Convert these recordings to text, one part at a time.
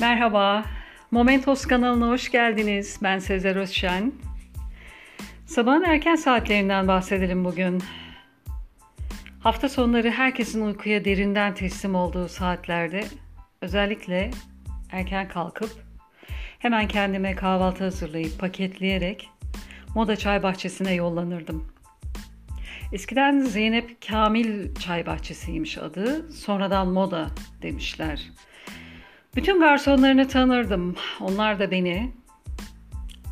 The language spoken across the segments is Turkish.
Merhaba, Momentos kanalına hoş geldiniz. Ben Sezer Özşen. Sabahın erken saatlerinden bahsedelim bugün. Hafta sonları herkesin uykuya derinden teslim olduğu saatlerde özellikle erken kalkıp hemen kendime kahvaltı hazırlayıp paketleyerek Moda Çay Bahçesi'ne yollanırdım. Eskiden Zeynep Kamil Çay Bahçesi'ymiş adı. Sonradan Moda demişler. Bütün garsonlarını tanırdım. Onlar da beni.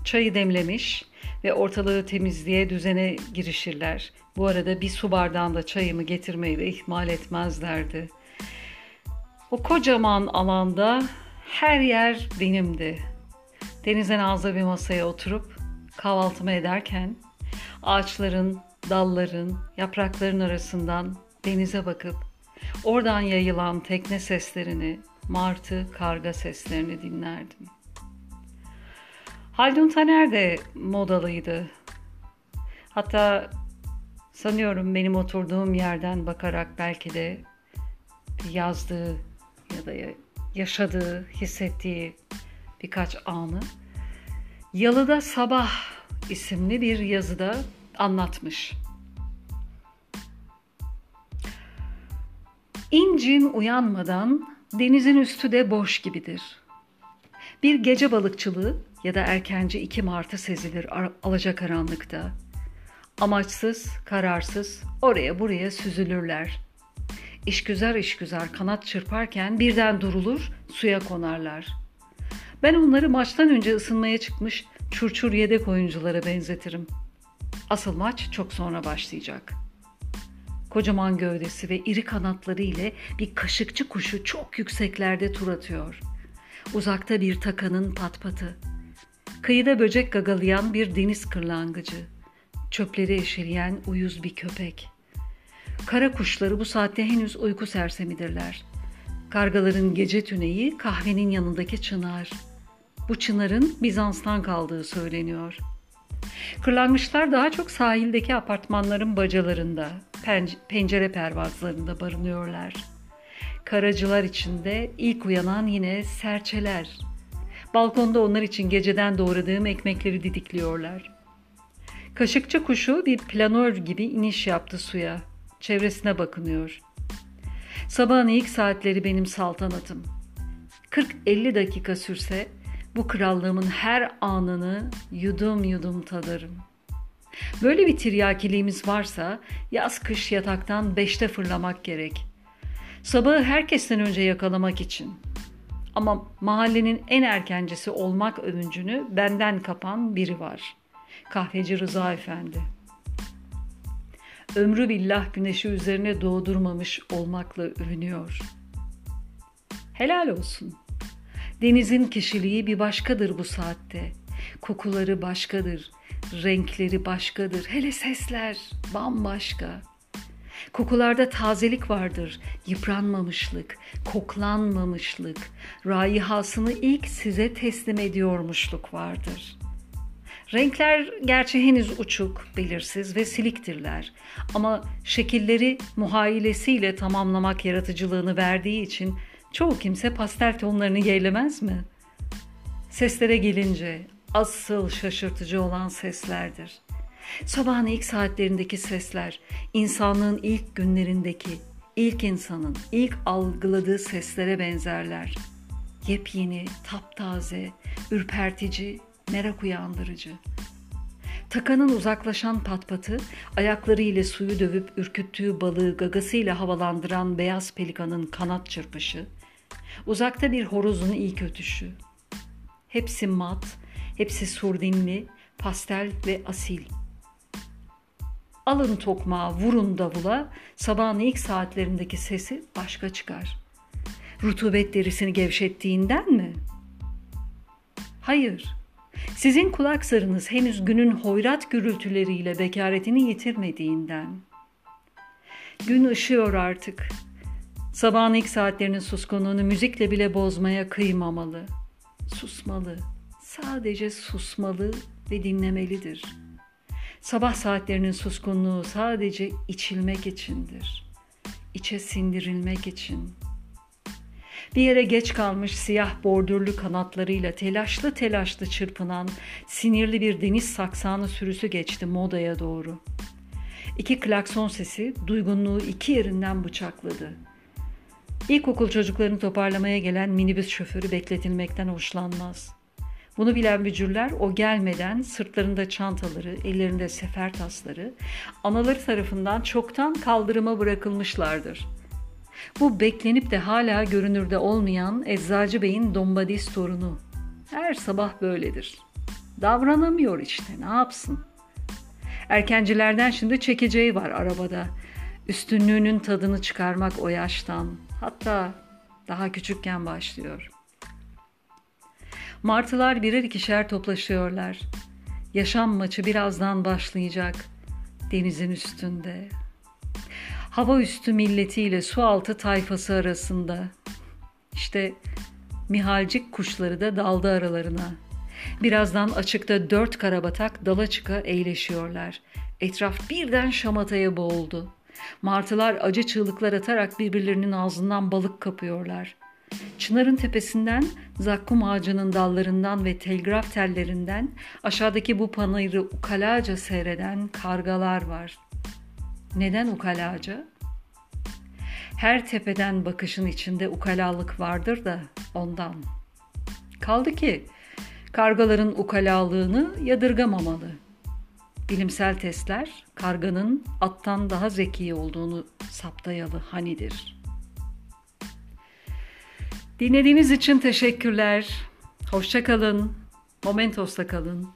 Çayı demlemiş ve ortalığı temizliğe, düzene girişirler. Bu arada bir su bardağında çayımı getirmeyi de ihmal etmezlerdi. O kocaman alanda her yer benimdi. Denizden ağzı bir masaya oturup kahvaltımı ederken ağaçların, dalların, yaprakların arasından denize bakıp oradan yayılan tekne seslerini, martı, karga seslerini dinlerdim. Haldun Taner de modalıydı. Hatta sanıyorum benim oturduğum yerden bakarak belki de yazdığı ya da yaşadığı, hissettiği birkaç anı Yalıda Sabah isimli bir yazıda anlatmış. İncin uyanmadan denizin üstü de boş gibidir. Bir gece balıkçılığı ya da erkence iki martı sezilir alacakaranlıkta. Amaçsız, kararsız oraya buraya süzülürler. İşgüzar işgüzar kanat çırparken birden durulur, suya konarlar. Ben onları maçtan önce ısınmaya çıkmış çurçur yedek oyunculara benzetirim. Asıl maç çok sonra başlayacak.'' Kocaman gövdesi ve iri kanatları ile bir kaşıkçı kuşu çok yükseklerde tur atıyor. Uzakta bir takanın patpatı. Kıyıda böcek gagalayan bir deniz kırlangıcı. Çöpleri eşeleyen uyuz bir köpek. Kara kuşları bu saatte henüz uyku sersemidirler. Kargaların gece tüneyi kahvenin yanındaki çınar. Bu çınarın Bizans'tan kaldığı söyleniyor. Kırlangıçlar daha çok sahildeki apartmanların bacalarında, pencere pervazlarında barınıyorlar. Karacılar içinde ilk uyanan yine serçeler. Balkonda onlar için geceden doğradığım ekmekleri didikliyorlar. Kaşıkçı kuşu bir planör gibi iniş yaptı suya. Çevresine bakınıyor. Sabahın ilk saatleri benim saltanatım. 40-50 dakika sürse bu krallığımın her anını yudum yudum tadarım.'' Böyle bir tiryakiliğimiz varsa yaz kış yataktan beşte fırlamak gerek. Sabahı herkesten önce yakalamak için. Ama mahallenin en erkencisi olmak övüncünü benden kapan biri var. Kahveci Rıza Efendi. Ömrü billah güneşi üzerine doğdurmamış olmakla övünüyor. Helal olsun. Denizin kişiliği bir başkadır bu saatte. Kokuları başkadır, renkleri başkadır. Hele sesler bambaşka. Kokularda tazelik vardır, yıpranmamışlık, koklanmamışlık, raihasını ilk size teslim ediyormuşluk vardır. Renkler gerçi henüz uçuk, belirsiz ve siliktirler ama şekilleri muhayilesiyle tamamlamak yaratıcılığını verdiği için çoğu kimse pastel tonlarını yeğlemez mi? Seslere gelince asıl şaşırtıcı olan seslerdir. Sabahın ilk saatlerindeki sesler, insanlığın ilk günlerindeki, ilk insanın ilk algıladığı seslere benzerler. Yepyeni, taptaze, ürpertici, merak uyandırıcı. Takanın uzaklaşan patpatı, ayakları ile suyu dövüp ürküttüğü balığı gagasıyla havalandıran beyaz pelikanın kanat çırpışı, uzakta bir horozun ilk ötüşü. Hepsi mat, Hepsi surdinli, pastel ve asil. Alın tokmağı, vurun davula, sabahın ilk saatlerindeki sesi başka çıkar. Rutubet derisini gevşettiğinden mi? Hayır. Sizin kulak zarınız henüz günün hoyrat gürültüleriyle bekaretini yitirmediğinden. Gün ışıyor artık. Sabahın ilk saatlerinin suskunluğunu müzikle bile bozmaya kıymamalı. Susmalı, sadece susmalı ve dinlemelidir. Sabah saatlerinin suskunluğu sadece içilmek içindir. İçe sindirilmek için. Bir yere geç kalmış siyah bordürlü kanatlarıyla telaşlı telaşlı çırpınan sinirli bir deniz saksanı sürüsü geçti modaya doğru. İki klakson sesi duygunluğu iki yerinden bıçakladı. İlkokul çocuklarını toparlamaya gelen minibüs şoförü bekletilmekten hoşlanmaz. Bunu bilen bücürler o gelmeden sırtlarında çantaları, ellerinde sefer tasları, anaları tarafından çoktan kaldırıma bırakılmışlardır. Bu beklenip de hala görünürde olmayan Eczacı Bey'in dombadis torunu. Her sabah böyledir. Davranamıyor işte ne yapsın? Erkencilerden şimdi çekeceği var arabada. Üstünlüğünün tadını çıkarmak o yaştan. Hatta daha küçükken başlıyor.'' Martılar birer ikişer toplaşıyorlar. Yaşam maçı birazdan başlayacak. Denizin üstünde. Hava üstü milletiyle su altı tayfası arasında. İşte mihalcik kuşları da daldı aralarına. Birazdan açıkta dört karabatak dala çıka eğleşiyorlar. Etraf birden şamataya boğuldu. Martılar acı çığlıklar atarak birbirlerinin ağzından balık kapıyorlar. Çınarın tepesinden, zakkum ağacının dallarından ve telgraf tellerinden aşağıdaki bu panayırı ukalaca seyreden kargalar var. Neden ukalaca? Her tepeden bakışın içinde ukalalık vardır da ondan. Kaldı ki kargaların ukalalığını yadırgamamalı. Bilimsel testler karganın attan daha zeki olduğunu saptayalı hanidir.'' Dinlediğiniz için teşekkürler. Hoşçakalın. Momentos'ta kalın.